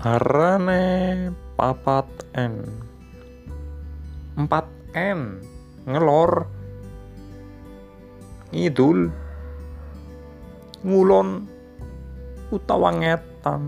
Arane papat N. 4 N. Ngelor. Ngidul. Ngulon. Utawa ngetan.